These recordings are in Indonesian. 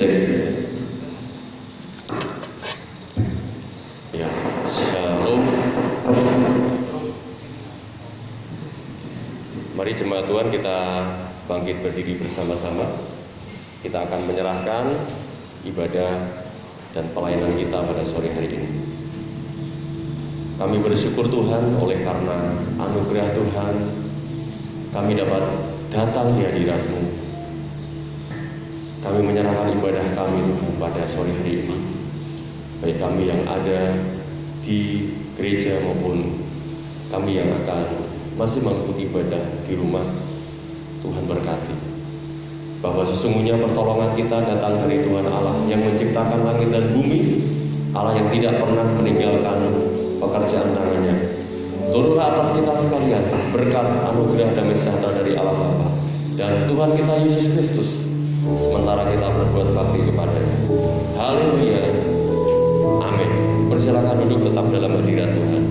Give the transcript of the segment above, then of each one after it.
Ya. Mari jemaat Tuhan kita bangkit berdiri bersama-sama. Kita akan menyerahkan ibadah dan pelayanan kita pada sore hari ini. Kami bersyukur Tuhan oleh karena anugerah Tuhan kami dapat datang di hadiratmu. Kami menyerahkan ibadah kami Tuhan pada sore hari ini. Baik kami yang ada di gereja maupun kami yang akan masih mengikuti ibadah di rumah. Tuhan berkati. Bahwa sesungguhnya pertolongan kita datang dari Tuhan Allah yang menciptakan langit dan bumi. Allah yang tidak pernah meninggalkan pekerjaan tangannya. Turunlah atas kita sekalian berkat anugerah dan sejahtera dari Allah Bapa dan Tuhan kita Yesus Kristus sementara kita berbuat bakti kepadanya. Haleluya. Amin. Persilakan duduk tetap dalam hadirat Tuhan.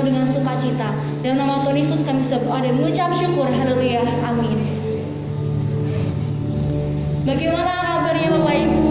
kamu dengan sukacita. Dalam nama Tuhan Yesus kami sudah berdoa dan mengucap syukur. Haleluya. Amin. Bagaimana kabarnya Bapak Ibu?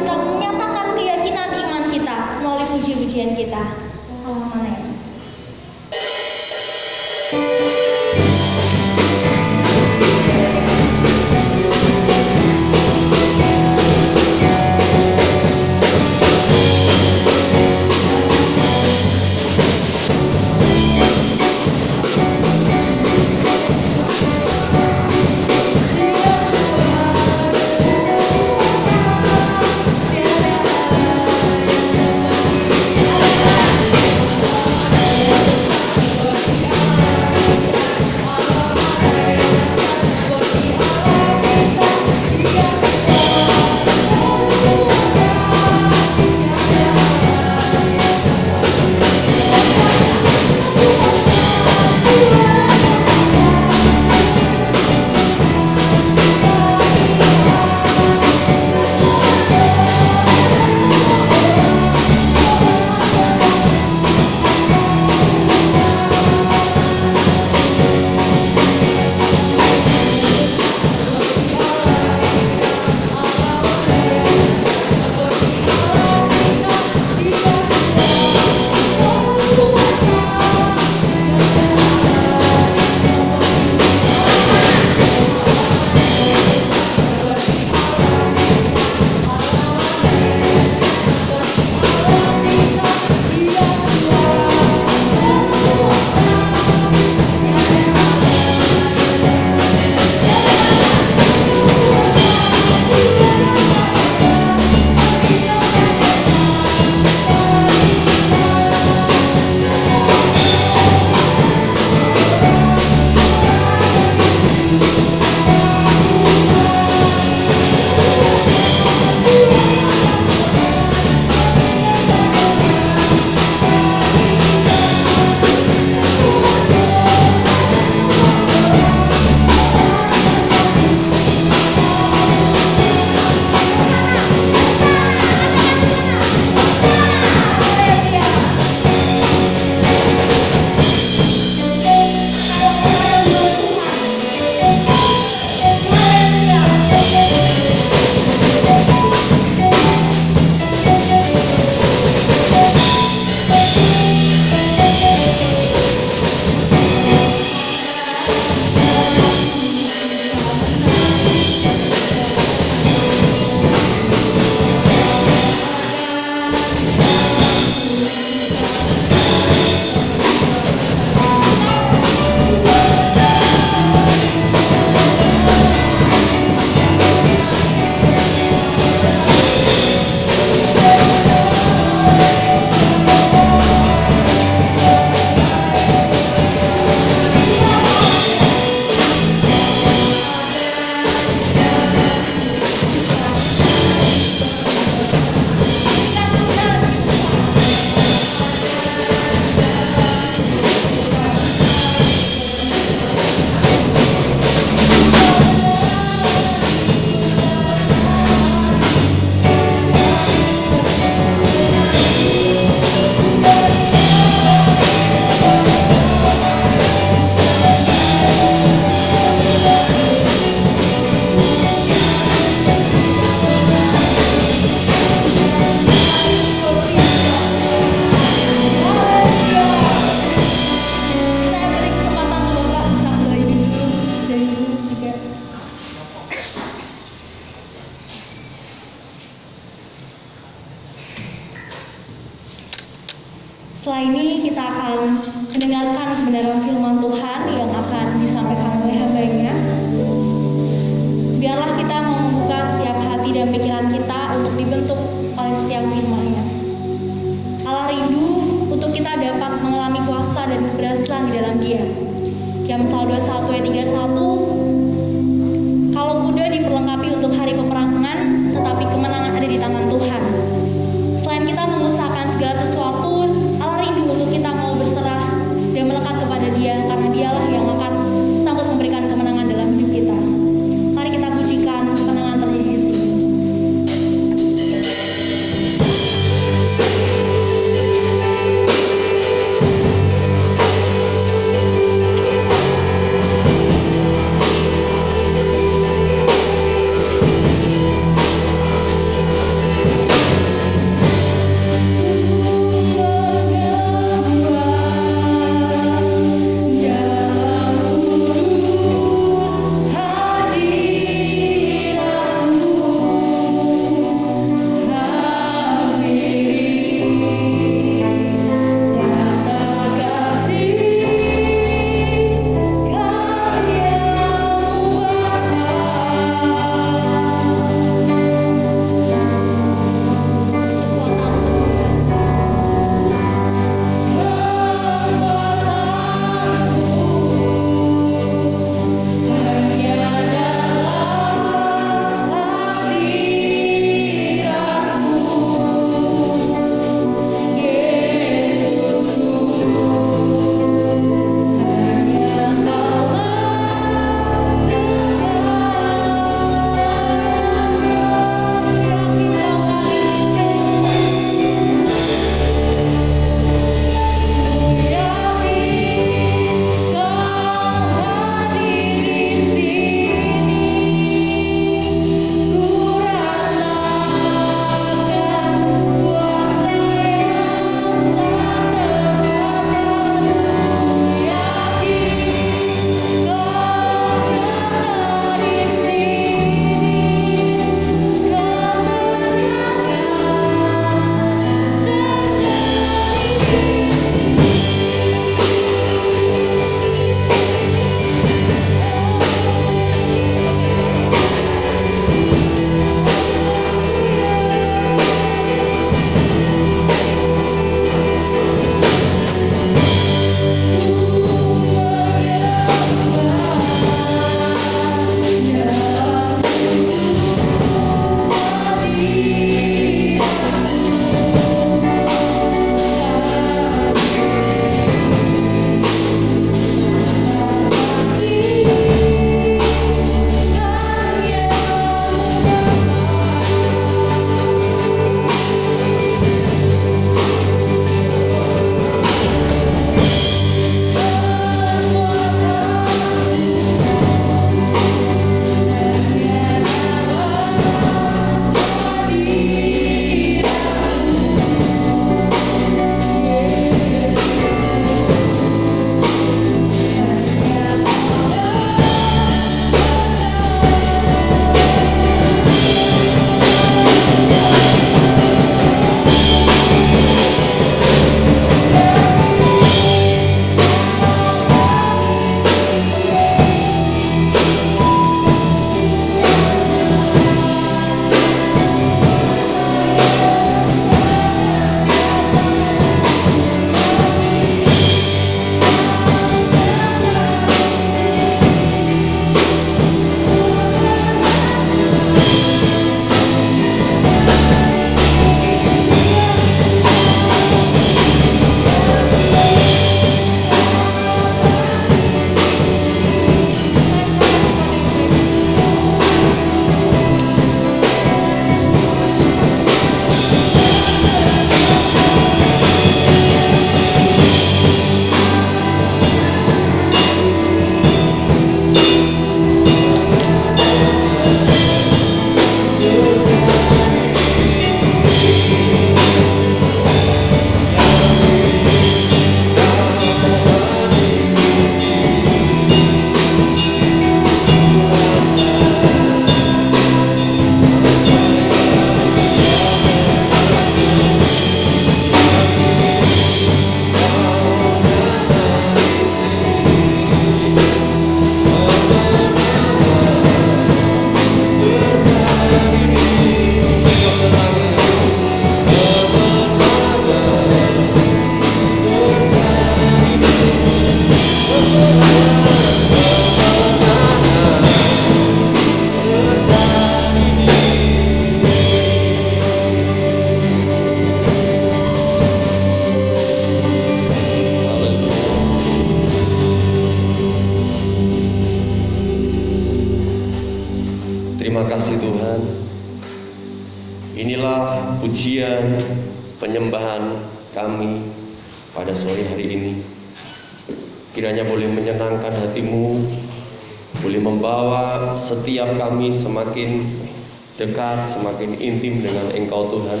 Semakin intim dengan Engkau Tuhan.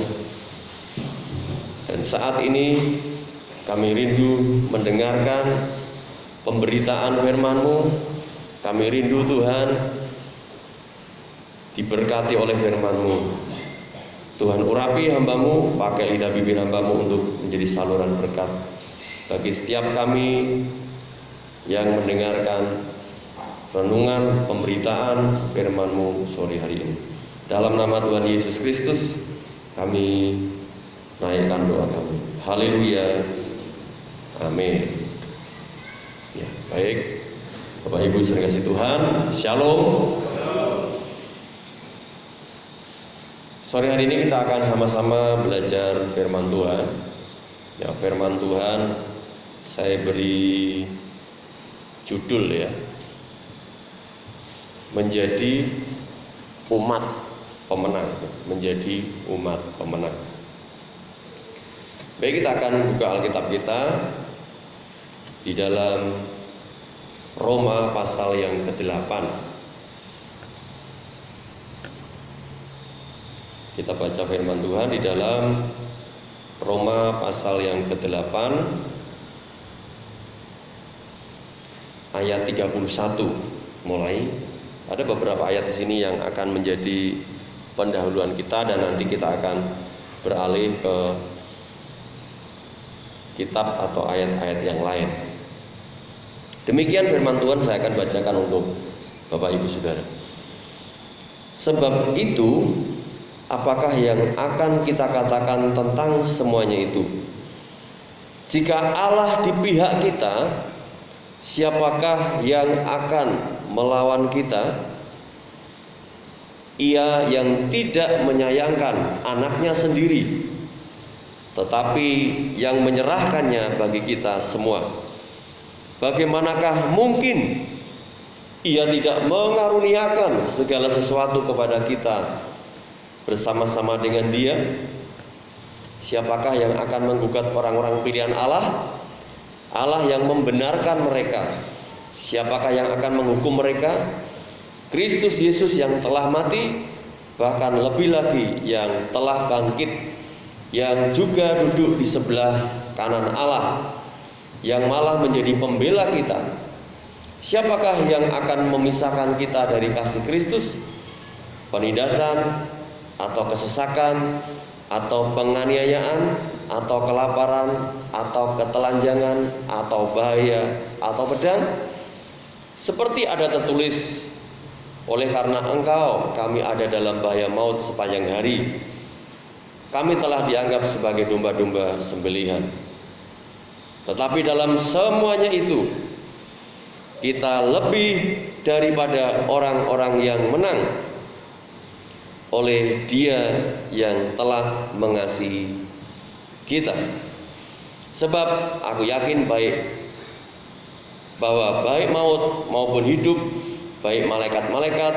Dan saat ini kami rindu mendengarkan pemberitaan firman-Mu. Kami rindu Tuhan diberkati oleh firman-Mu. Tuhan urapi hambamu, pakai lidah bibir hambamu untuk menjadi saluran berkat bagi setiap kami yang mendengarkan renungan pemberitaan firman-Mu sore hari ini. Dalam nama Tuhan Yesus Kristus, kami naikkan doa kami. Haleluya. Amin. Ya, baik. Bapak Ibu sering kasih Tuhan, Shalom. Sore hari ini kita akan sama-sama belajar firman Tuhan. Ya, firman Tuhan saya beri judul ya. Menjadi umat pemenang, menjadi umat pemenang. Baik, kita akan buka Alkitab kita di dalam Roma pasal yang ke-8. Kita baca firman Tuhan di dalam Roma pasal yang ke-8 ayat 31 mulai ada beberapa ayat di sini yang akan menjadi pendahuluan kita dan nanti kita akan beralih ke kitab atau ayat-ayat yang lain. Demikian firman Tuhan saya akan bacakan untuk Bapak Ibu Saudara. Sebab itu apakah yang akan kita katakan tentang semuanya itu? Jika Allah di pihak kita, siapakah yang akan melawan kita? Ia yang tidak menyayangkan anaknya sendiri, tetapi yang menyerahkannya bagi kita semua. Bagaimanakah mungkin ia tidak mengaruniakan segala sesuatu kepada kita bersama-sama dengan Dia? Siapakah yang akan menggugat orang-orang pilihan Allah? Allah yang membenarkan mereka. Siapakah yang akan menghukum mereka? Kristus Yesus yang telah mati, bahkan lebih lagi yang telah bangkit, yang juga duduk di sebelah kanan Allah, yang malah menjadi pembela kita. Siapakah yang akan memisahkan kita dari kasih Kristus? Penindasan atau kesesakan atau penganiayaan atau kelaparan atau ketelanjangan atau bahaya atau pedang seperti ada tertulis oleh karena engkau kami ada dalam bahaya maut sepanjang hari. Kami telah dianggap sebagai domba-domba sembelihan. Tetapi dalam semuanya itu kita lebih daripada orang-orang yang menang oleh Dia yang telah mengasihi kita. Sebab aku yakin baik bahwa baik maut maupun hidup baik malaikat-malaikat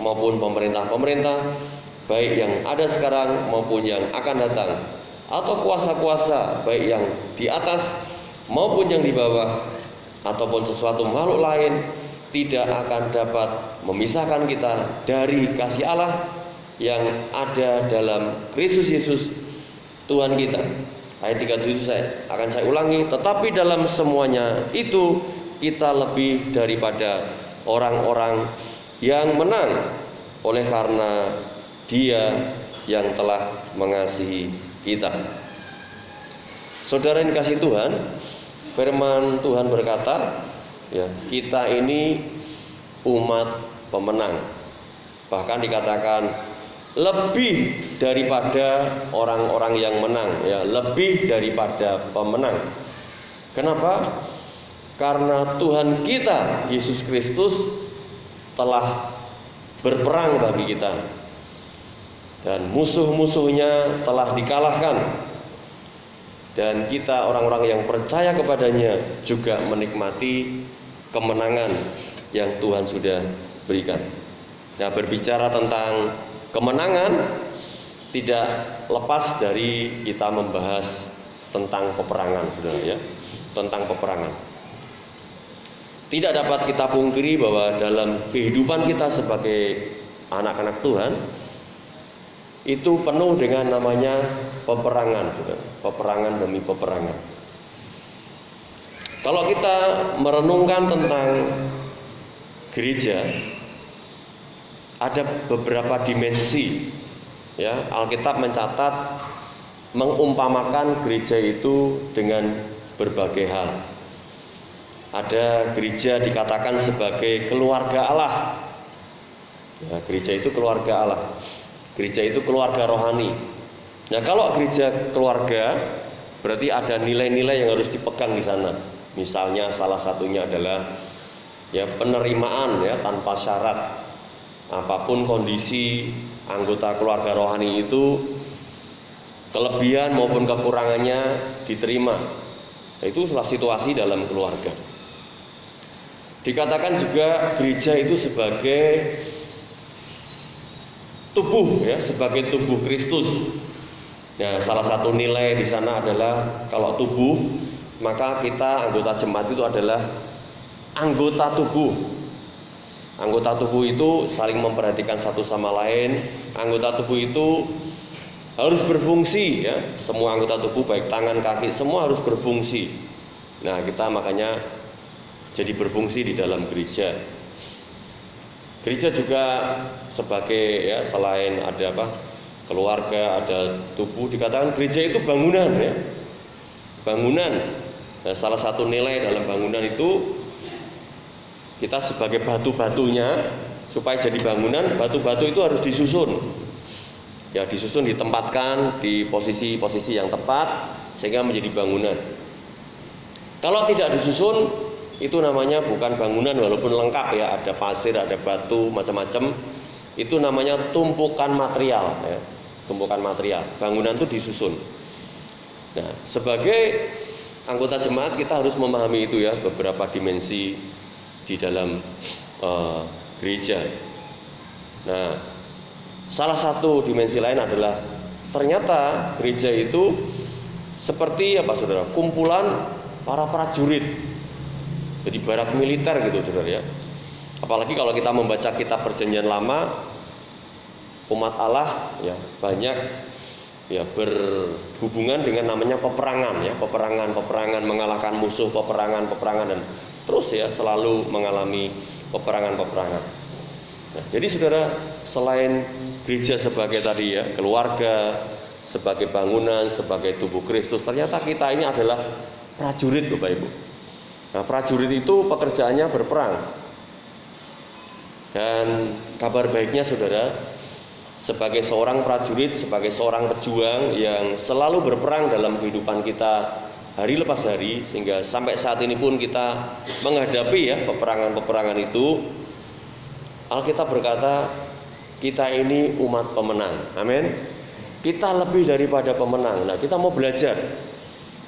maupun pemerintah-pemerintah, baik yang ada sekarang maupun yang akan datang, atau kuasa-kuasa baik yang di atas maupun yang di bawah, ataupun sesuatu makhluk lain tidak akan dapat memisahkan kita dari kasih Allah yang ada dalam Kristus Yesus Tuhan kita. Ayat 37 saya akan saya ulangi, tetapi dalam semuanya itu kita lebih daripada orang-orang yang menang oleh karena Dia yang telah mengasihi kita. Saudara yang kasih Tuhan, firman Tuhan berkata, ya, kita ini umat pemenang. Bahkan dikatakan lebih daripada orang-orang yang menang, ya, lebih daripada pemenang. Kenapa? Karena Tuhan kita Yesus Kristus telah berperang bagi kita dan musuh-musuhnya telah dikalahkan dan kita orang-orang yang percaya kepadanya juga menikmati kemenangan yang Tuhan sudah berikan. Nah, berbicara tentang kemenangan, tidak lepas dari kita membahas tentang peperangan, saudara ya, tentang peperangan. Tidak dapat kita pungkiri bahwa dalam kehidupan kita sebagai anak-anak Tuhan itu penuh dengan namanya peperangan, saudara. peperangan demi peperangan. Kalau kita merenungkan tentang gereja, ada beberapa dimensi. Ya, Alkitab mencatat mengumpamakan gereja itu dengan berbagai hal. Ada gereja dikatakan sebagai keluarga Allah. Ya, gereja itu keluarga Allah. Gereja itu keluarga rohani. Nah, kalau gereja keluarga berarti ada nilai-nilai yang harus dipegang di sana. Misalnya salah satunya adalah ya penerimaan ya tanpa syarat. Apa pun kondisi anggota keluarga rohani itu kelebihan maupun kekurangannya diterima. Nah, itu salah situasi dalam keluarga. Dikatakan juga gereja itu sebagai tubuh ya, sebagai tubuh Kristus. Nah, salah satu nilai di sana adalah kalau tubuh, maka kita anggota jemaat itu adalah anggota tubuh. Anggota tubuh itu saling memperhatikan satu sama lain. Anggota tubuh itu harus berfungsi ya. Semua anggota tubuh baik tangan, kaki semua harus berfungsi. Nah, kita makanya jadi berfungsi di dalam gereja. Gereja juga sebagai ya selain ada apa? keluarga, ada tubuh dikatakan gereja itu bangunan ya. Bangunan. Nah, salah satu nilai dalam bangunan itu kita sebagai batu-batunya supaya jadi bangunan, batu-batu itu harus disusun. Ya, disusun ditempatkan di posisi-posisi yang tepat sehingga menjadi bangunan. Kalau tidak disusun, itu namanya bukan bangunan walaupun lengkap ya. Ada pasir ada batu macam-macam. Itu namanya tumpukan material ya. tumpukan material. Bangunan itu disusun. Nah sebagai anggota jemaat kita harus memahami itu ya beberapa dimensi di dalam uh, gereja. Nah salah satu dimensi lain adalah ternyata gereja itu seperti apa saudara? Kumpulan para prajurit jadi barak militer gitu saudara ya. Apalagi kalau kita membaca kitab perjanjian lama umat Allah ya banyak ya berhubungan dengan namanya peperangan ya. Peperangan peperangan mengalahkan musuh peperangan peperangan dan terus ya selalu mengalami peperangan peperangan nah, jadi saudara selain gereja sebagai tadi ya keluarga sebagai bangunan sebagai tubuh Kristus ternyata kita ini adalah prajurit Bapak Ibu Nah, prajurit itu pekerjaannya berperang. Dan kabar baiknya saudara, sebagai seorang prajurit, sebagai seorang pejuang yang selalu berperang dalam kehidupan kita hari lepas hari sehingga sampai saat ini pun kita menghadapi ya peperangan-peperangan itu Alkitab berkata kita ini umat pemenang. Amin. Kita lebih daripada pemenang. Nah, kita mau belajar.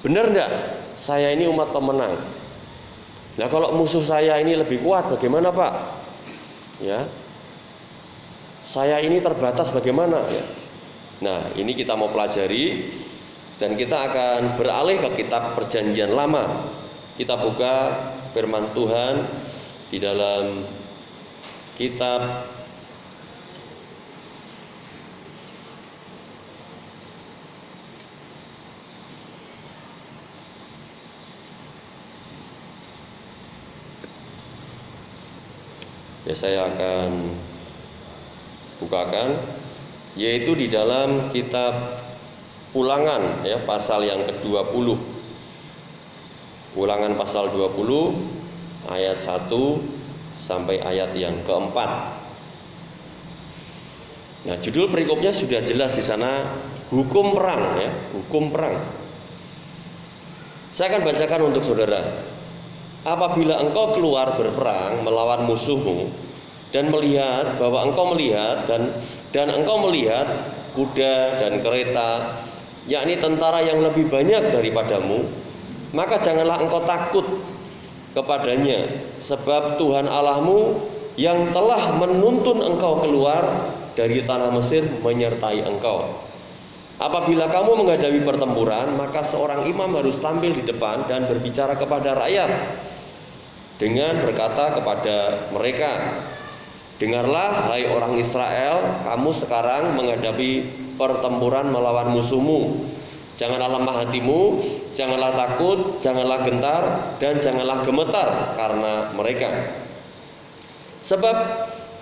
Benar enggak? Saya ini umat pemenang. Nah kalau musuh saya ini lebih kuat bagaimana Pak? Ya. Saya ini terbatas bagaimana ya? Nah, ini kita mau pelajari dan kita akan beralih ke kitab Perjanjian Lama. Kita buka firman Tuhan di dalam kitab ya saya akan bukakan yaitu di dalam kitab Ulangan ya pasal yang ke-20. Ulangan pasal 20 ayat 1 sampai ayat yang keempat. Nah, judul perikopnya sudah jelas di sana hukum perang ya, hukum perang. Saya akan bacakan untuk saudara. Apabila engkau keluar berperang melawan musuhmu dan melihat bahwa engkau melihat dan dan engkau melihat kuda dan kereta yakni tentara yang lebih banyak daripadamu maka janganlah engkau takut kepadanya sebab Tuhan Allahmu yang telah menuntun engkau keluar dari tanah Mesir menyertai engkau. Apabila kamu menghadapi pertempuran, maka seorang imam harus tampil di depan dan berbicara kepada rakyat dengan berkata kepada mereka, Dengarlah, hai orang Israel, kamu sekarang menghadapi pertempuran melawan musuhmu. Janganlah lemah hatimu, janganlah takut, janganlah gentar, dan janganlah gemetar karena mereka. Sebab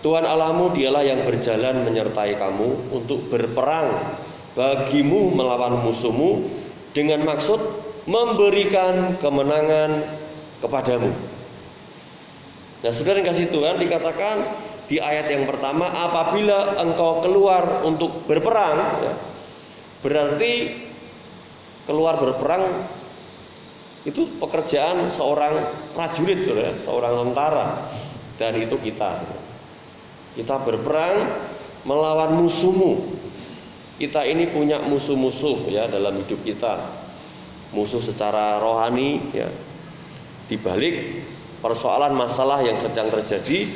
Tuhan Allahmu dialah yang berjalan menyertai kamu untuk berperang bagimu melawan musuhmu dengan maksud memberikan kemenangan kepadamu. Nah, saudara yang kasih Tuhan dikatakan di ayat yang pertama, apabila engkau keluar untuk berperang, ya, berarti keluar berperang itu pekerjaan seorang prajurit, saudara, seorang tentara, dan itu kita. Saudara. Kita berperang melawan musuhmu, kita ini punya musuh-musuh ya dalam hidup kita. Musuh secara rohani ya. Di balik persoalan masalah yang sedang terjadi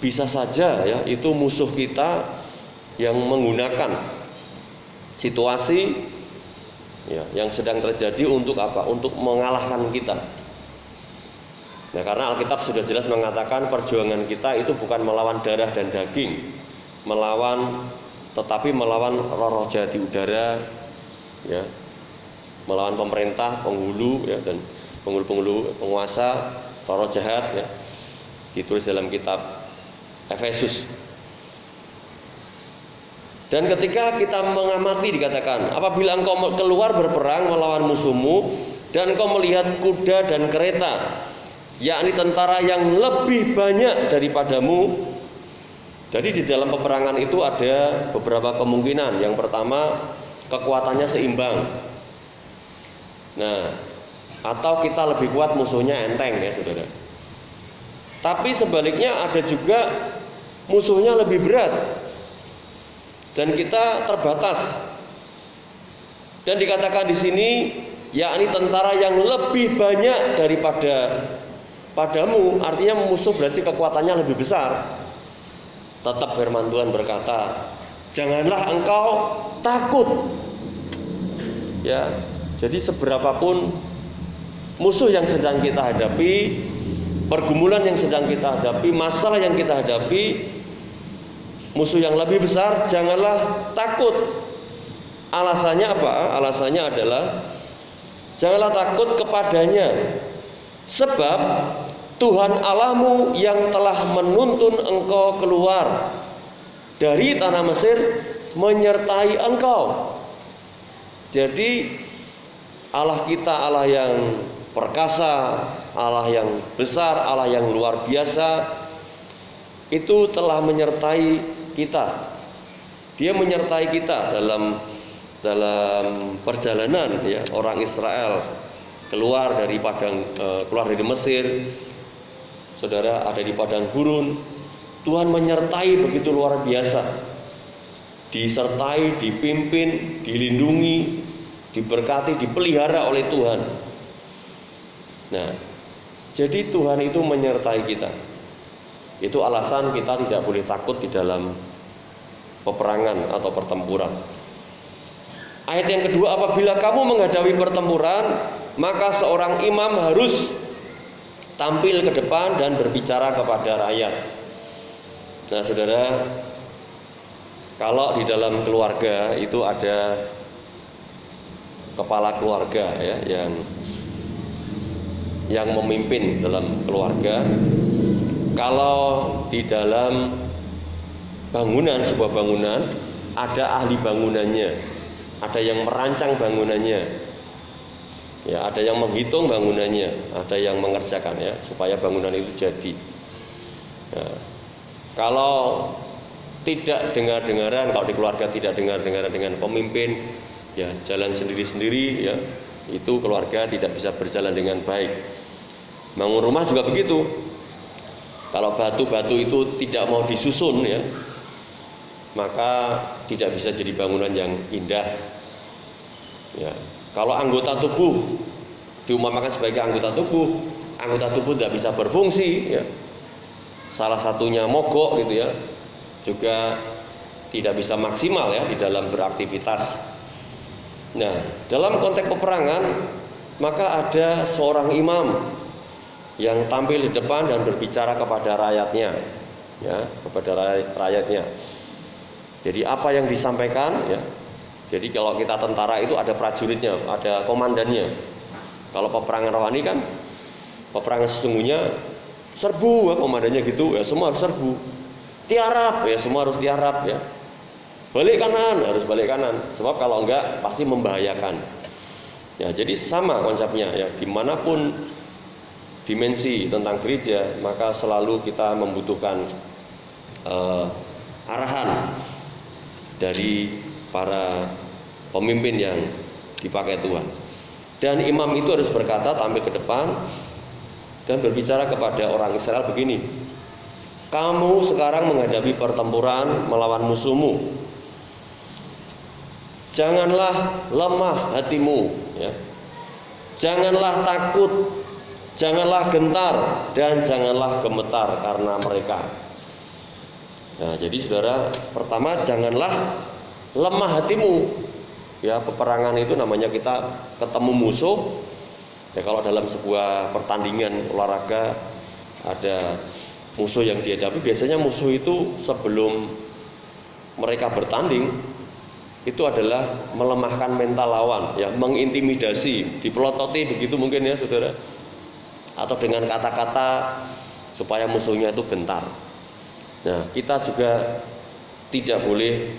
bisa saja ya itu musuh kita yang menggunakan situasi ya yang sedang terjadi untuk apa? Untuk mengalahkan kita. Nah, karena Alkitab sudah jelas mengatakan perjuangan kita itu bukan melawan darah dan daging, melawan tetapi melawan roh-roh jahat di udara ya melawan pemerintah penghulu ya dan penghulu-penghulu penguasa roh-roh jahat ya ditulis dalam kitab Efesus dan ketika kita mengamati dikatakan apabila engkau keluar berperang melawan musuhmu dan engkau melihat kuda dan kereta yakni tentara yang lebih banyak daripadamu jadi di dalam peperangan itu ada beberapa kemungkinan. Yang pertama, kekuatannya seimbang. Nah, atau kita lebih kuat musuhnya enteng ya, Saudara. Tapi sebaliknya ada juga musuhnya lebih berat. Dan kita terbatas. Dan dikatakan di sini yakni tentara yang lebih banyak daripada padamu, artinya musuh berarti kekuatannya lebih besar. Tetap firman Tuhan berkata, janganlah engkau takut. Ya, jadi seberapapun musuh yang sedang kita hadapi, pergumulan yang sedang kita hadapi, masalah yang kita hadapi, musuh yang lebih besar, janganlah takut. Alasannya apa? Alasannya adalah janganlah takut kepadanya. Sebab Tuhan Allahmu yang telah menuntun engkau keluar dari tanah Mesir menyertai engkau. Jadi Allah kita Allah yang perkasa, Allah yang besar, Allah yang luar biasa itu telah menyertai kita. Dia menyertai kita dalam dalam perjalanan ya orang Israel keluar dari padang eh, keluar dari Mesir saudara ada di padang gurun, Tuhan menyertai begitu luar biasa. Disertai, dipimpin, dilindungi, diberkati, dipelihara oleh Tuhan. Nah, jadi Tuhan itu menyertai kita. Itu alasan kita tidak boleh takut di dalam peperangan atau pertempuran. Ayat yang kedua, apabila kamu menghadapi pertempuran, maka seorang imam harus tampil ke depan dan berbicara kepada rakyat. Nah, saudara, kalau di dalam keluarga itu ada kepala keluarga ya yang yang memimpin dalam keluarga. Kalau di dalam bangunan sebuah bangunan ada ahli bangunannya, ada yang merancang bangunannya, Ya, ada yang menghitung bangunannya, ada yang mengerjakan ya supaya bangunan itu jadi. Ya. Kalau tidak dengar-dengaran, kalau di keluarga tidak dengar-dengaran dengan pemimpin, ya jalan sendiri-sendiri ya, itu keluarga tidak bisa berjalan dengan baik. Bangun rumah juga begitu. Kalau batu-batu itu tidak mau disusun ya, maka tidak bisa jadi bangunan yang indah. Ya, kalau anggota tubuh diumpamakan sebagai anggota tubuh, anggota tubuh tidak bisa berfungsi, ya. salah satunya mogok gitu ya, juga tidak bisa maksimal ya di dalam beraktivitas. Nah, dalam konteks peperangan maka ada seorang imam yang tampil di depan dan berbicara kepada rakyatnya, ya, kepada rakyatnya. Jadi apa yang disampaikan, ya. Jadi kalau kita tentara itu ada prajuritnya, ada komandannya. Kalau peperangan rohani kan peperangan sesungguhnya serbu ya, komandannya gitu, ya semua harus serbu. Tiarap ya semua harus tiarap ya balik kanan harus balik kanan sebab kalau enggak pasti membahayakan ya jadi sama konsepnya ya di mana pun dimensi tentang gereja maka selalu kita membutuhkan uh, arahan dari para pemimpin yang dipakai Tuhan dan imam itu harus berkata tampil ke depan dan berbicara kepada orang Israel begini kamu sekarang menghadapi pertempuran melawan musuhmu Janganlah lemah hatimu, ya. Janganlah takut, janganlah gentar dan janganlah gemetar karena mereka. Nah, jadi saudara, pertama janganlah lemah hatimu. Ya, peperangan itu namanya kita ketemu musuh. Ya, kalau dalam sebuah pertandingan olahraga ada musuh yang dihadapi, biasanya musuh itu sebelum mereka bertanding itu adalah melemahkan mental lawan, ya, mengintimidasi, dipelototi begitu mungkin ya saudara, atau dengan kata-kata supaya musuhnya itu gentar. Nah, kita juga tidak boleh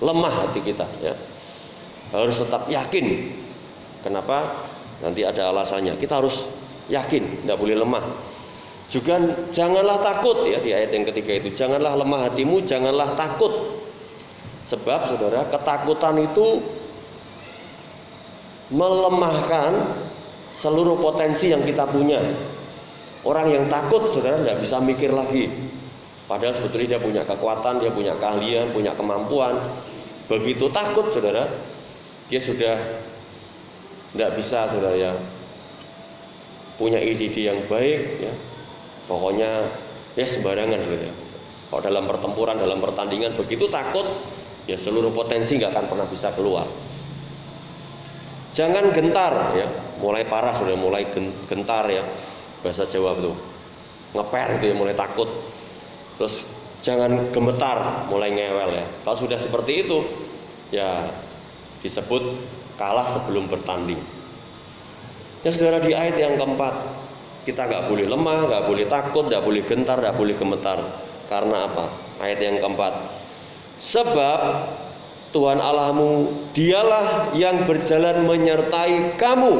lemah hati kita, ya, harus tetap yakin. Kenapa? Nanti ada alasannya. Kita harus yakin, tidak boleh lemah. Juga janganlah takut ya di ayat yang ketiga itu. Janganlah lemah hatimu, janganlah takut Sebab saudara, ketakutan itu melemahkan seluruh potensi yang kita punya. Orang yang takut, saudara, tidak bisa mikir lagi. Padahal sebetulnya dia punya kekuatan, dia punya keahlian, punya kemampuan. Begitu takut, saudara, dia sudah tidak bisa, saudara, ya, punya ide-ide yang baik, ya. Pokoknya ya sembarangan, saudara. Kalau dalam pertempuran, dalam pertandingan begitu takut, ya seluruh potensi nggak akan pernah bisa keluar. Jangan gentar ya, mulai parah sudah mulai gentar ya bahasa Jawa itu ngeper itu ya mulai takut. Terus jangan gemetar mulai ngewel ya. Kalau sudah seperti itu ya disebut kalah sebelum bertanding. Ya saudara di ayat yang keempat kita nggak boleh lemah, nggak boleh takut, nggak boleh gentar, nggak boleh gemetar. Karena apa? Ayat yang keempat, Sebab Tuhan Allahmu dialah yang berjalan menyertai kamu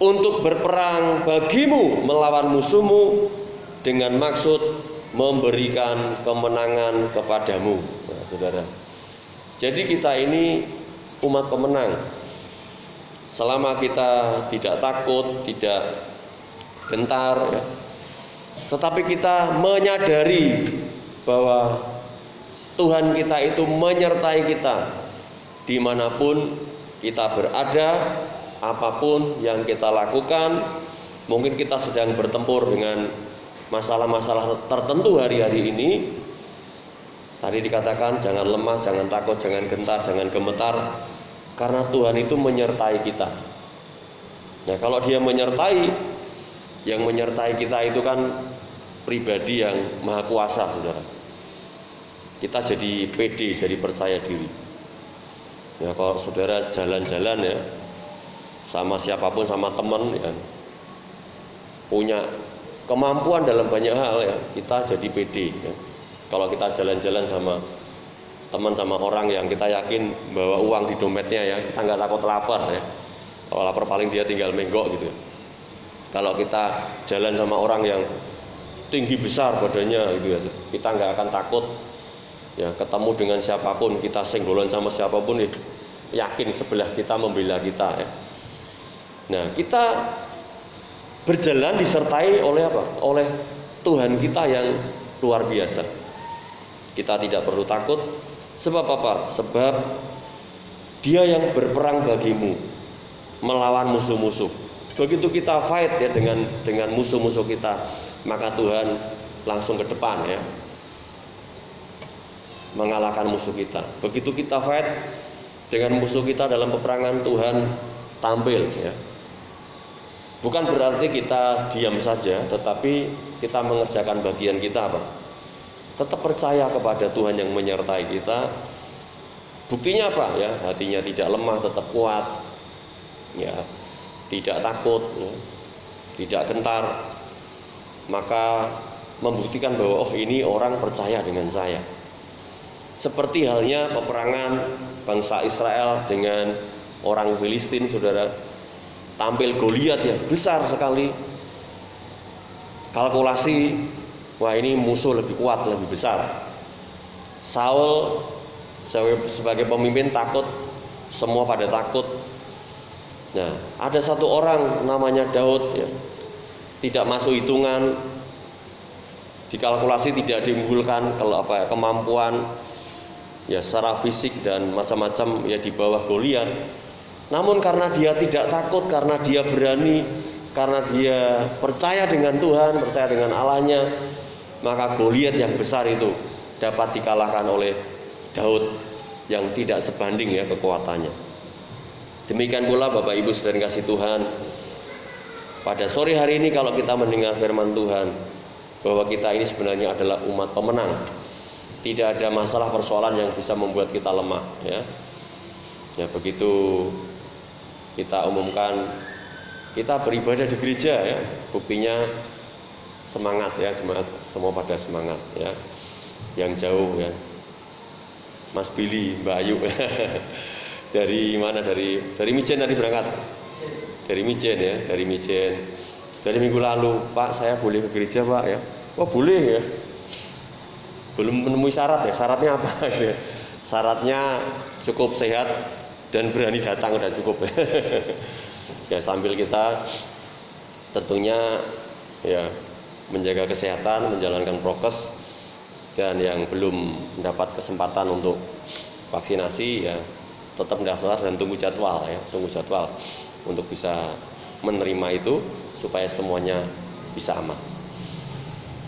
untuk berperang bagimu melawan musuhmu dengan maksud memberikan kemenangan kepadamu. Nah, saudara. Jadi kita ini umat pemenang. Selama kita tidak takut, tidak gentar, ya. tetapi kita menyadari bahwa Tuhan kita itu menyertai kita di mana pun kita berada, apa pun yang kita lakukan. Mungkin kita sedang bertempur dengan masalah-masalah tertentu hari-hari ini. Tadi dikatakan jangan lemah, jangan takut, jangan gentar, jangan gemetar, karena Tuhan itu menyertai kita. Nah, kalau Dia menyertai, yang menyertai kita itu kan pribadi yang maha kuasa, saudara kita jadi pede, jadi percaya diri. Ya kalau saudara jalan-jalan ya sama siapa pun sama teman ya punya kemampuan dalam banyak hal ya kita jadi pede ya. Kalau kita jalan-jalan sama teman sama orang yang kita yakin bawa uang di dompetnya ya kita nggak takut lapar ya. Kalau lapar paling dia tinggal menggok gitu. Kalau kita jalan sama orang yang tinggi besar badannya gitu ya, kita nggak akan takut ya ketemu dengan siapa pun kita senggolan sama siapa pun ya, yakin sebelah kita membela kita ya. Nah kita berjalan disertai oleh apa? Oleh Tuhan kita yang luar biasa. Kita tidak perlu takut. Sebab apa? Sebab Dia yang berperang bagimu melawan musuh-musuh. Begitu kita fight ya dengan dengan musuh-musuh kita, maka Tuhan langsung ke depan ya mengalahkan musuh kita. Begitu kita fight, dengan musuh kita dalam peperangan Tuhan tampil ya. Bukan berarti kita diam saja, tetapi kita mengerjakan bagian kita apa? Tetap percaya kepada Tuhan yang menyertai kita. Buktinya apa ya? Hatinya tidak lemah, tetap kuat. Ya, tidak takut, ya, tidak gentar. Maka membuktikan bahwa oh ini orang percaya dengan saya. Seperti halnya peperangan bangsa Israel dengan orang Filistin, saudara. Tampil Goliat ya besar sekali. Kalkulasi wah ini musuh lebih kuat lebih besar. Saul sebagai pemimpin takut semua pada takut. Nah ada satu orang namanya Daud ya. Tidak masuk hitungan. Dikalkulasi tidak diunggulkan kalau apa ya, kemampuan ya secara fisik dan macam-macam ya di bawah Goliat namun karena dia tidak takut, karena dia berani, karena dia percaya dengan Tuhan, percaya dengan Allahnya, maka Goliat yang besar itu dapat dikalahkan oleh Daud yang tidak sebanding ya kekuatannya. Demikian pula Bapak Ibu saudara kasih Tuhan, pada sore hari ini kalau kita mendengar firman Tuhan bahwa kita ini sebenarnya adalah umat pemenang. Tidak ada masalah persoalan yang bisa membuat kita lemah ya. Ya begitu kita umumkan kita beribadah di gereja ya. Buktinya semangat ya semangat semua pada semangat ya. Yang jauh ya. Mas Billy Mbak Ayu dari mana? Dari dari Mijen tadi berangkat. Dari Mijen ya dari Mijen. Dari minggu lalu Pak saya boleh ke gereja Pak ya. Oh boleh ya belum menemui syarat ya syaratnya apa? Syaratnya cukup sehat dan berani datang udah cukup ya. Sambil kita tentunya ya menjaga kesehatan menjalankan prokes dan yang belum mendapat kesempatan untuk vaksinasi ya tetap mendaftar dan tunggu jadwal ya tunggu jadwal untuk bisa menerima itu supaya semuanya bisa aman.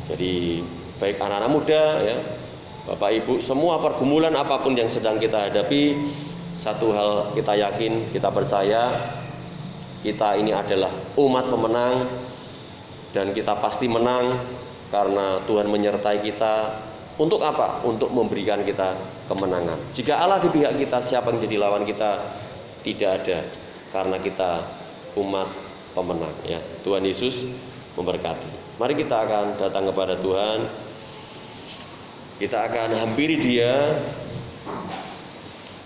Jadi baik anak-anak muda ya Bapak Ibu semua pergumulan apa pun yang sedang kita hadapi satu hal kita yakin, kita percaya kita ini adalah umat pemenang dan kita pasti menang karena Tuhan menyertai kita. Untuk apa? Untuk memberikan kita kemenangan. Jika Allah di pihak kita, siapa yang jadi lawan kita? Tidak ada. Karena kita umat pemenang ya. Tuhan Yesus memberkati. Mari kita akan datang kepada Tuhan. Kita akan hampiri Dia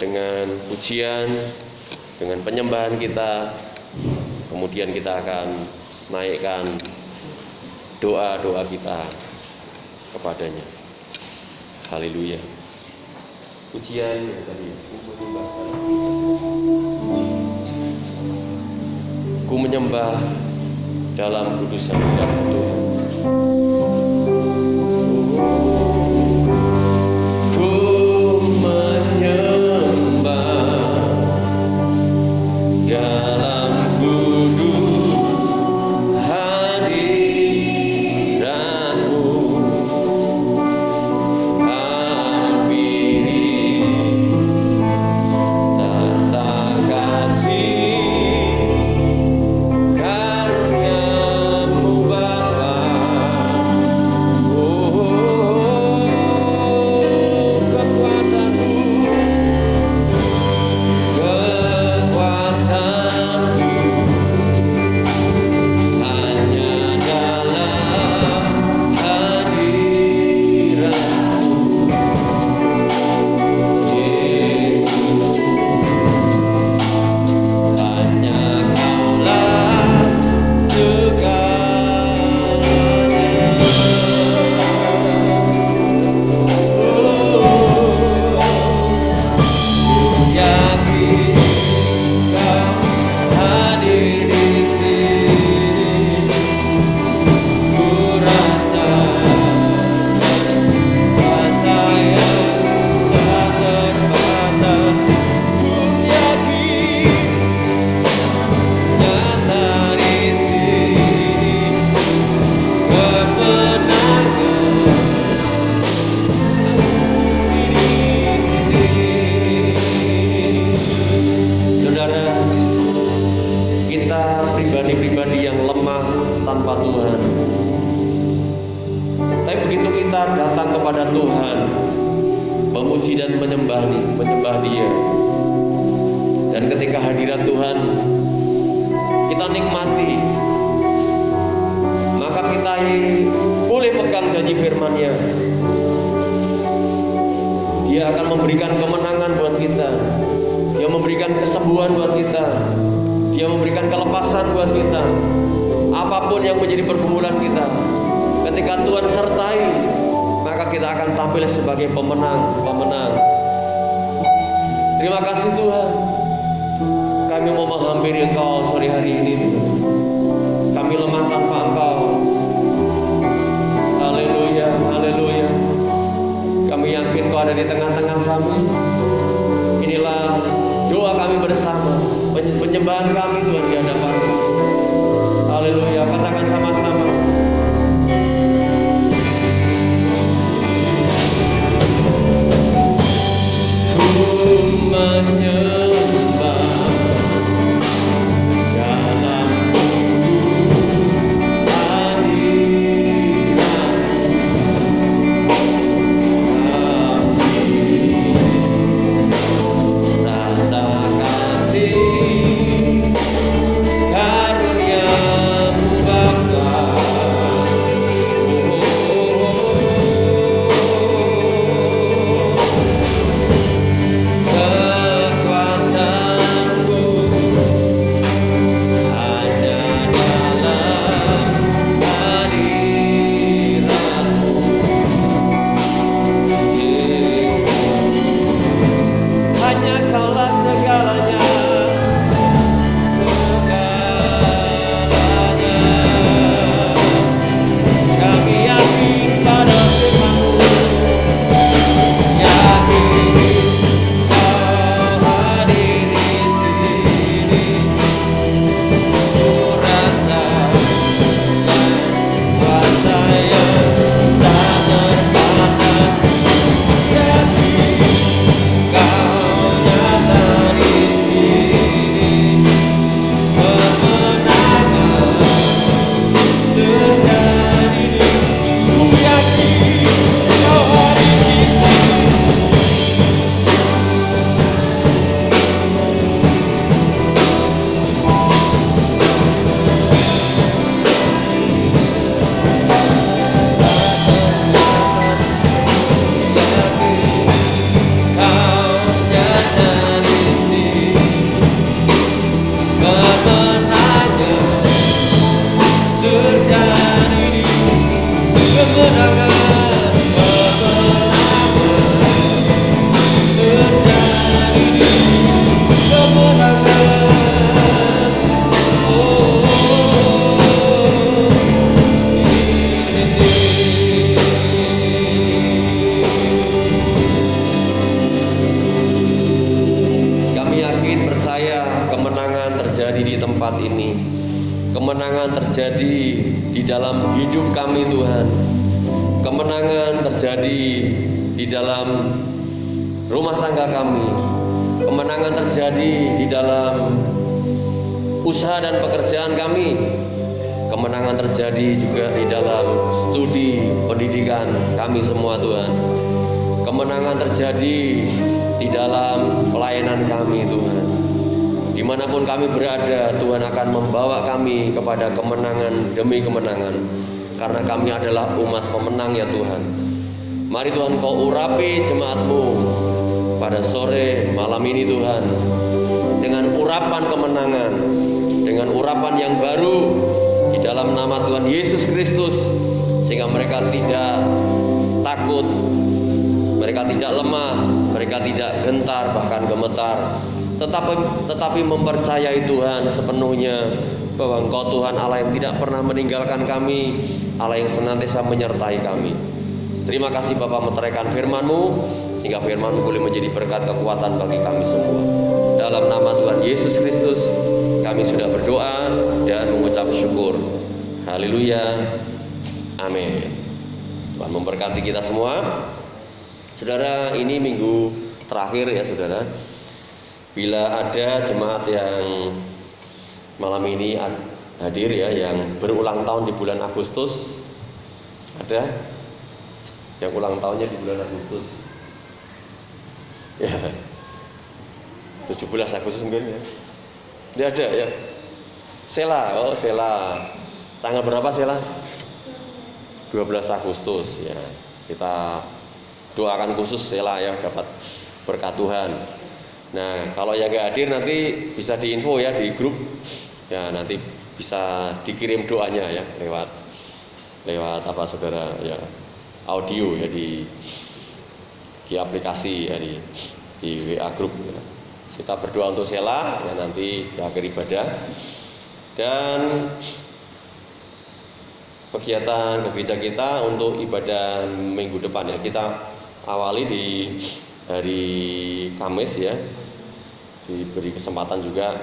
dengan pujian, dengan penyembahan kita. Kemudian kita akan naikkan doa-doa kita kepadanya. Haleluya. Pujian yang tadi Ku menyembah dalam kudusan dan Tuhan. Kita nikmati, maka kita boleh pegang janji firman-Nya. Dia akan memberikan kemenangan buat kita. Dia memberikan kesembuhan buat kita. Dia memberikan kelepasan buat kita. Apa pun yang menjadi pergumulan kita, ketika Tuhan sertai, maka kita akan tampil sebagai pemenang, pemenang. Terima kasih Tuhan. Kami mau menghampiri Engkau sore hari ini. Kami lemah tanpa Engkau. Haleluya, haleluya. Kami yakin Kau ada di tengah-tengah kami. Inilah doa kami bersama, penyembahan kami Tuhan di hadapan. Haleluya, katakan sama-sama. membawa kami kepada kemenangan demi kemenangan. Karena kami adalah umat pemenang ya Tuhan. Mari Tuhan kau urapi jemaatmu pada sore malam ini Tuhan. Dengan urapan kemenangan, dengan urapan yang baru di dalam nama Tuhan Yesus Kristus sehingga mereka tidak takut, mereka tidak lemah, mereka tidak gentar bahkan gemetar tetapi mempercayai Tuhan sepenuhnya bahwa Engkau Tuhan Allah yang tidak pernah meninggalkan kami, Allah yang senantiasa menyertai kami. Terima kasih Bapak meteraikan firman-Mu sehingga firman-Mu boleh menjadi berkat kekuatan bagi kami semua. Dalam nama Tuhan Yesus Kristus kami sudah berdoa dan mengucap syukur. Haleluya. Amin. Tuhan memberkati kita semua. Saudara, ini minggu terakhir ya saudara bila ada jemaat yang malam ini hadir ya yang berulang tahun di bulan Agustus ada? Yang ulang tahunnya di bulan Agustus. Ya. 17 Agustus mungkin ya. Dia ada ya. Sela oh Sela. Tanggal berapa Sela? 12 Agustus ya. Kita doakan khusus Sela ya dapat berkat Tuhan nah kalau yang gak hadir nanti bisa diinfo ya di grup ya nanti bisa dikirim doanya ya lewat lewat apa saudara ya audio ya di di aplikasi ya di di WA grup ya. kita berdoa untuk Sela ya nanti di akhir ibadah dan kegiatan gereja kita untuk ibadah minggu depan ya kita awali di hari Kamis ya diberi kesempatan juga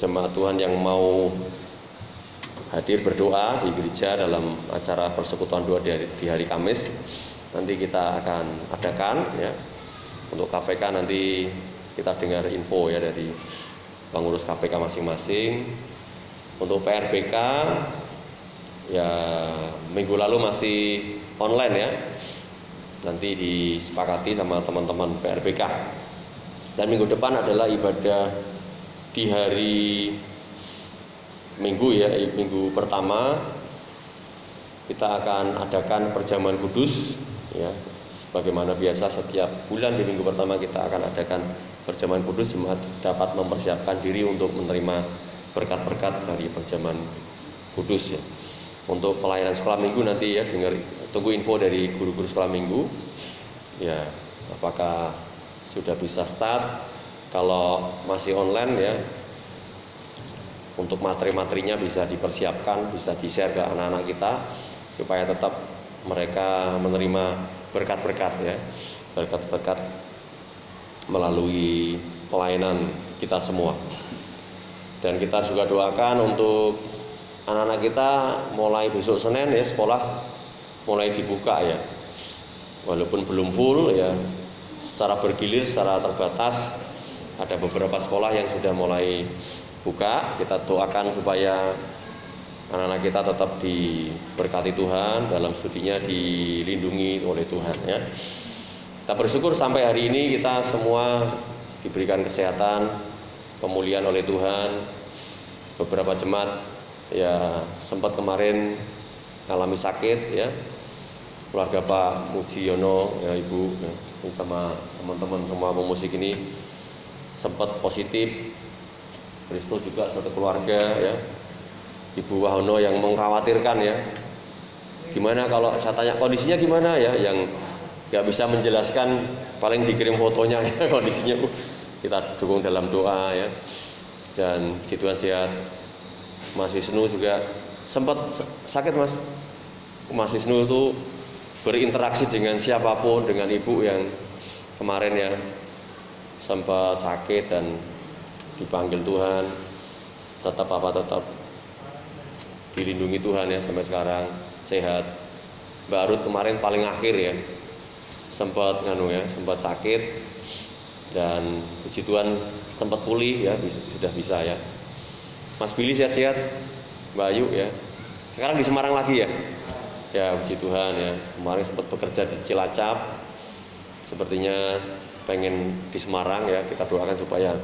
jemaat Tuhan yang mau hadir berdoa di gereja dalam acara persekutuan doa di hari, di hari Kamis. Nanti kita akan adakan ya. Untuk KPK nanti kita dengar info ya dari pengurus KPK masing-masing. Untuk PRBK ya minggu lalu masih online ya nanti disepakati sama teman-teman PRBK dan minggu depan adalah ibadah di hari minggu ya minggu pertama. Kita akan adakan perjamuan kudus ya. Sebagaimana biasa setiap bulan di minggu pertama kita akan adakan perjamuan kudus. Jemaat dapat mempersiapkan diri untuk menerima berkat-berkat dari perjamuan kudus ya untuk pelayanan sekolah minggu nanti ya dengar tunggu info dari guru-guru sekolah minggu. Ya apakah sudah bisa start? Kalau masih online ya untuk materi-materinya bisa dipersiapkan bisa di-share ke anak-anak kita supaya tetap mereka menerima berkat-berkat ya. Berkat-berkat melalui pelayanan kita semua. Dan kita juga doakan untuk anak-anak kita mulai besok Senin ya sekolah mulai dibuka ya walaupun belum full ya secara bergilir secara terbatas ada beberapa sekolah yang sudah mulai buka kita doakan supaya anak-anak kita tetap diberkati Tuhan dalam studinya dilindungi oleh Tuhan ya. Kita bersyukur sampai hari ini kita semua diberikan kesehatan, pemulihan oleh Tuhan. Beberapa jemaat ya sempat kemarin mengalami sakit ya. Keluarga Pak Mujiono ya Ibu ya, sama teman-teman semua pemusik ini sempat positif. Kristo juga satu keluarga ya Ibu Wahono yang mengkhawatirkan ya. Gimana kalau saya tanya kondisinya gimana ya yang nggak bisa menjelaskan paling dikirim fotonya ya, kondisinya uh, kita dukung dalam doa ya dan situan sehat masih Senu juga sempat sakit mas. Masih Senu itu berinteraksi dengan siapa pun dengan ibu yang kemarin ya sempat sakit dan dipanggil Tuhan. Tetap apa tetap dilindungi Tuhan ya sampai sekarang sehat. Mbak Arut kemarin paling akhir ya sempat nganu ya sempat sakit. Dan puji Tuhan sempat pulih ya sudah bisa ya Mas Billy sehat-sehat Mbak Ayu ya sekarang di Semarang lagi ya ya puji Tuhan ya kemarin sempat bekerja di Cilacap sepertinya pengen di Semarang ya kita doakan supaya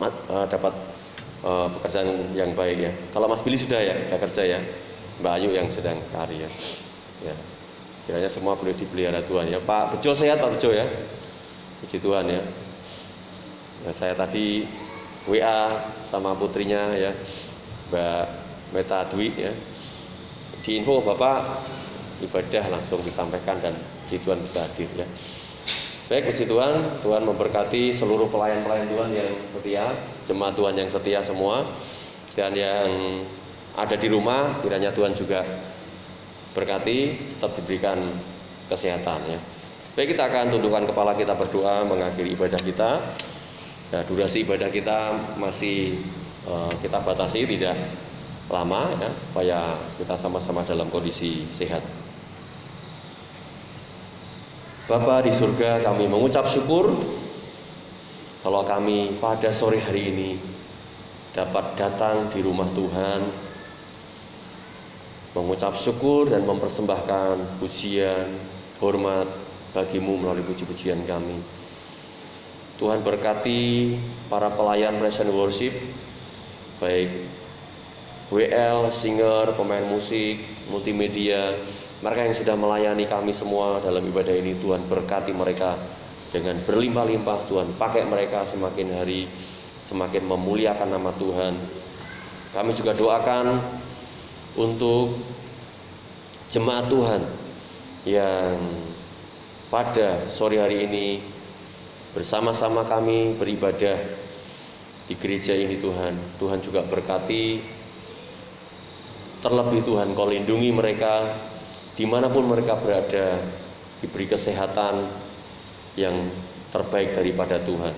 uh, dapat uh, pekerjaan yang baik ya. Kalau Mas Billy sudah ya, ya kerja ya. Mbak Ayu yang sedang cari ya. Ya. Kiranya semua boleh dipelihara Tuhan ya. Pak Bejo sehat Pak Bejo ya. Puji Tuhan ya. ya. Saya tadi WA sama putrinya ya. Mbak Meta Dwi ya. Di info Bapak ibadah langsung disampaikan dan puji Tuhan bisa hadir ya. Baik, puji Tuhan, Tuhan memberkati seluruh pelayan-pelayan Tuhan yang setia, jemaat Tuhan yang setia semua, dan yang ada di rumah, kiranya Tuhan juga berkati, tetap diberikan kesehatan ya. Baik, kita akan tundukkan kepala kita berdoa mengakhiri ibadah kita. Nah, durasi ibadah kita masih uh, kita batasi tidak lama ya, supaya kita sama-sama dalam kondisi sehat. Bapa di surga kami mengucap syukur kalau kami pada sore hari ini dapat datang di rumah Tuhan, mengucap syukur dan mempersembahkan pujian, hormat bagimu melalui puji-pujian kami. Tuhan berkati para pelayan and worship, baik WL, singer, pemain musik, multimedia, mereka yang sudah melayani kami semua dalam ibadah ini, Tuhan berkati mereka dengan berlimpah-limpah, Tuhan pakai mereka semakin hari semakin memuliakan nama Tuhan. Kami juga doakan untuk jemaat Tuhan yang pada sore hari ini bersama-sama kami beribadah di gereja ini Tuhan. Tuhan juga berkati terlebih Tuhan kau lindungi mereka di mana pun mereka berada diberi kesehatan yang terbaik daripada Tuhan.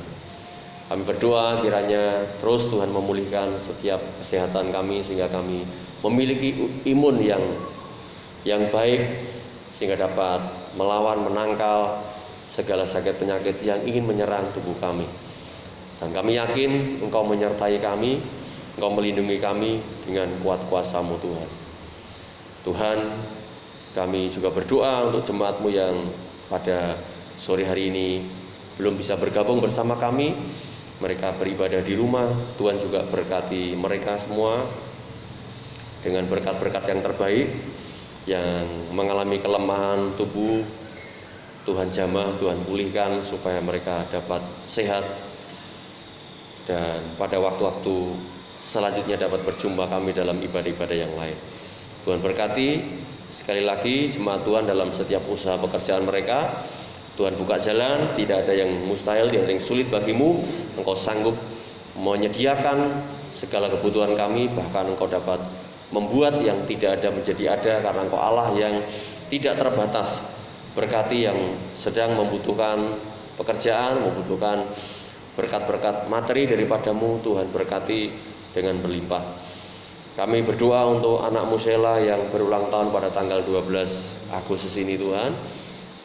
Kami berdoa kiranya terus Tuhan memulihkan setiap kesehatan kami sehingga kami memiliki imun yang yang baik sehingga dapat melawan menangkal segala sakit penyakit yang ingin menyerang tubuh kami. Dan kami yakin Engkau menyertai kami, Engkau melindungi kami dengan kuat kuasamu Tuhan. Tuhan, kami juga berdoa untuk jemaatmu yang pada sore hari ini belum bisa bergabung bersama kami mereka beribadah di rumah, Tuhan juga berkati mereka semua dengan berkat-berkat yang terbaik yang mengalami kelemahan tubuh Tuhan jamah, Tuhan pulihkan supaya mereka dapat sehat dan pada waktu-waktu selanjutnya dapat berjumpa kami dalam ibadah-ibadah yang lain. Tuhan berkati sekali lagi jemaat Tuhan dalam setiap usaha pekerjaan mereka Tuhan buka jalan, tidak ada yang mustahil, tidak ada yang sulit bagimu. Engkau sanggup menyediakan segala kebutuhan kami, bahkan engkau dapat membuat yang tidak ada menjadi ada karena engkau Allah yang tidak terbatas. Berkati yang sedang membutuhkan pekerjaan, membutuhkan berkat-berkat materi daripadamu, Tuhan berkati dengan berlimpah. Kami berdoa untuk anak Musela yang berulang tahun pada tanggal 12 Agustus ini Tuhan.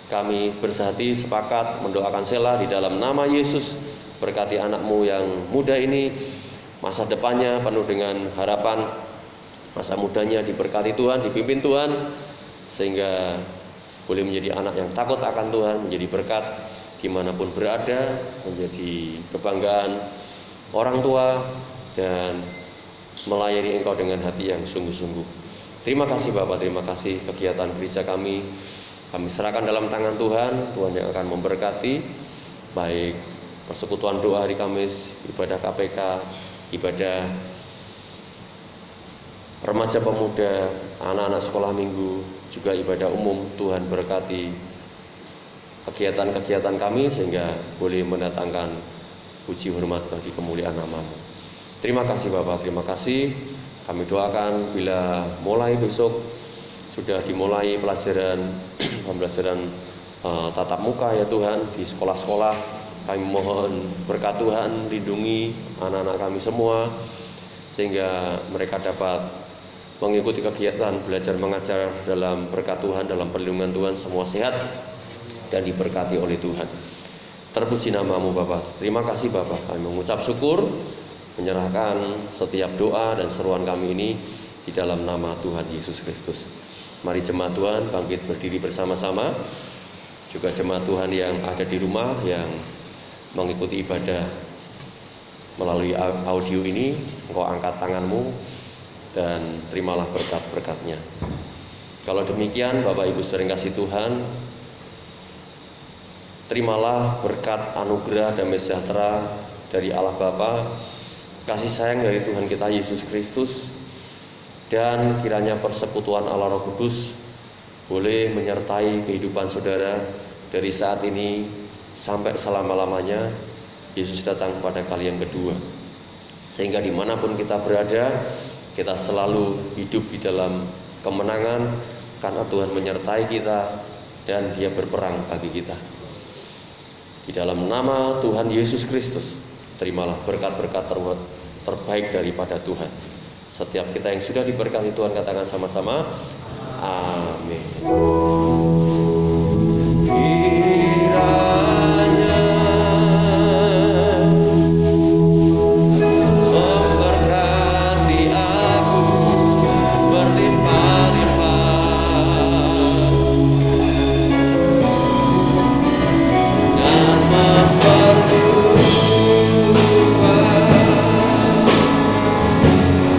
Kami bersehati sepakat mendoakan Sela di dalam nama Yesus. Berkati anakmu yang muda ini masa depannya penuh dengan harapan. Masa mudanya diberkati Tuhan dipimpin Tuhan sehingga boleh menjadi anak yang takut akan Tuhan menjadi berkat di mana pun berada menjadi kebanggaan orang tua dan melayani engkau dengan hati yang sungguh-sungguh. Terima kasih Bapak. Terima kasih kegiatan gereja kami. Kami serahkan dalam tangan Tuhan, Tuhan yang akan memberkati. Baik persekutuan doa hari Kamis, ibadah KPK, ibadah remaja pemuda, anak-anak sekolah minggu, juga ibadah umum. Tuhan berkati kegiatan-kegiatan kami sehingga boleh mendatangkan puji hormat bagi kemuliaan namamu. Terima kasih Bapak, terima kasih. Kami doakan bila mulai besok sudah dimulai pelajaran pembelajaran uh, tatap muka ya Tuhan di sekolah-sekolah kami mohon berkat Tuhan lindungi anak-anak kami semua sehingga mereka dapat mengikuti kegiatan belajar mengajar dalam berkat Tuhan dalam perlindungan Tuhan semua sehat dan diberkati oleh Tuhan terpuji namamu Bapak terima kasih Bapak kami mengucap syukur menyerahkan setiap doa dan seruan kami ini di dalam nama Tuhan Yesus Kristus. Mari jemaat Tuhan bangkit berdiri bersama-sama. Juga jemaat Tuhan yang ada di rumah yang mengikuti ibadah melalui audio ini, engkau angkat tanganmu dan terimalah berkat-berkatnya. Kalau demikian Bapak Ibu sering kasih Tuhan, terimalah berkat anugerah dan sejahtera dari Allah Bapa, kasih sayang dari Tuhan kita Yesus Kristus, dan kiranya persekutuan Allah Roh Kudus boleh menyertai kehidupan saudara dari saat ini sampai selama-lamanya Yesus datang pada kali yang kedua sehingga di mana pun kita berada kita selalu hidup di dalam kemenangan karena Tuhan menyertai kita dan dia berperang bagi kita di dalam nama Tuhan Yesus Kristus terimalah berkat-berkat terbaik daripada Tuhan setiap kita yang sudah diberkati Tuhan katakan sama-sama. Amin.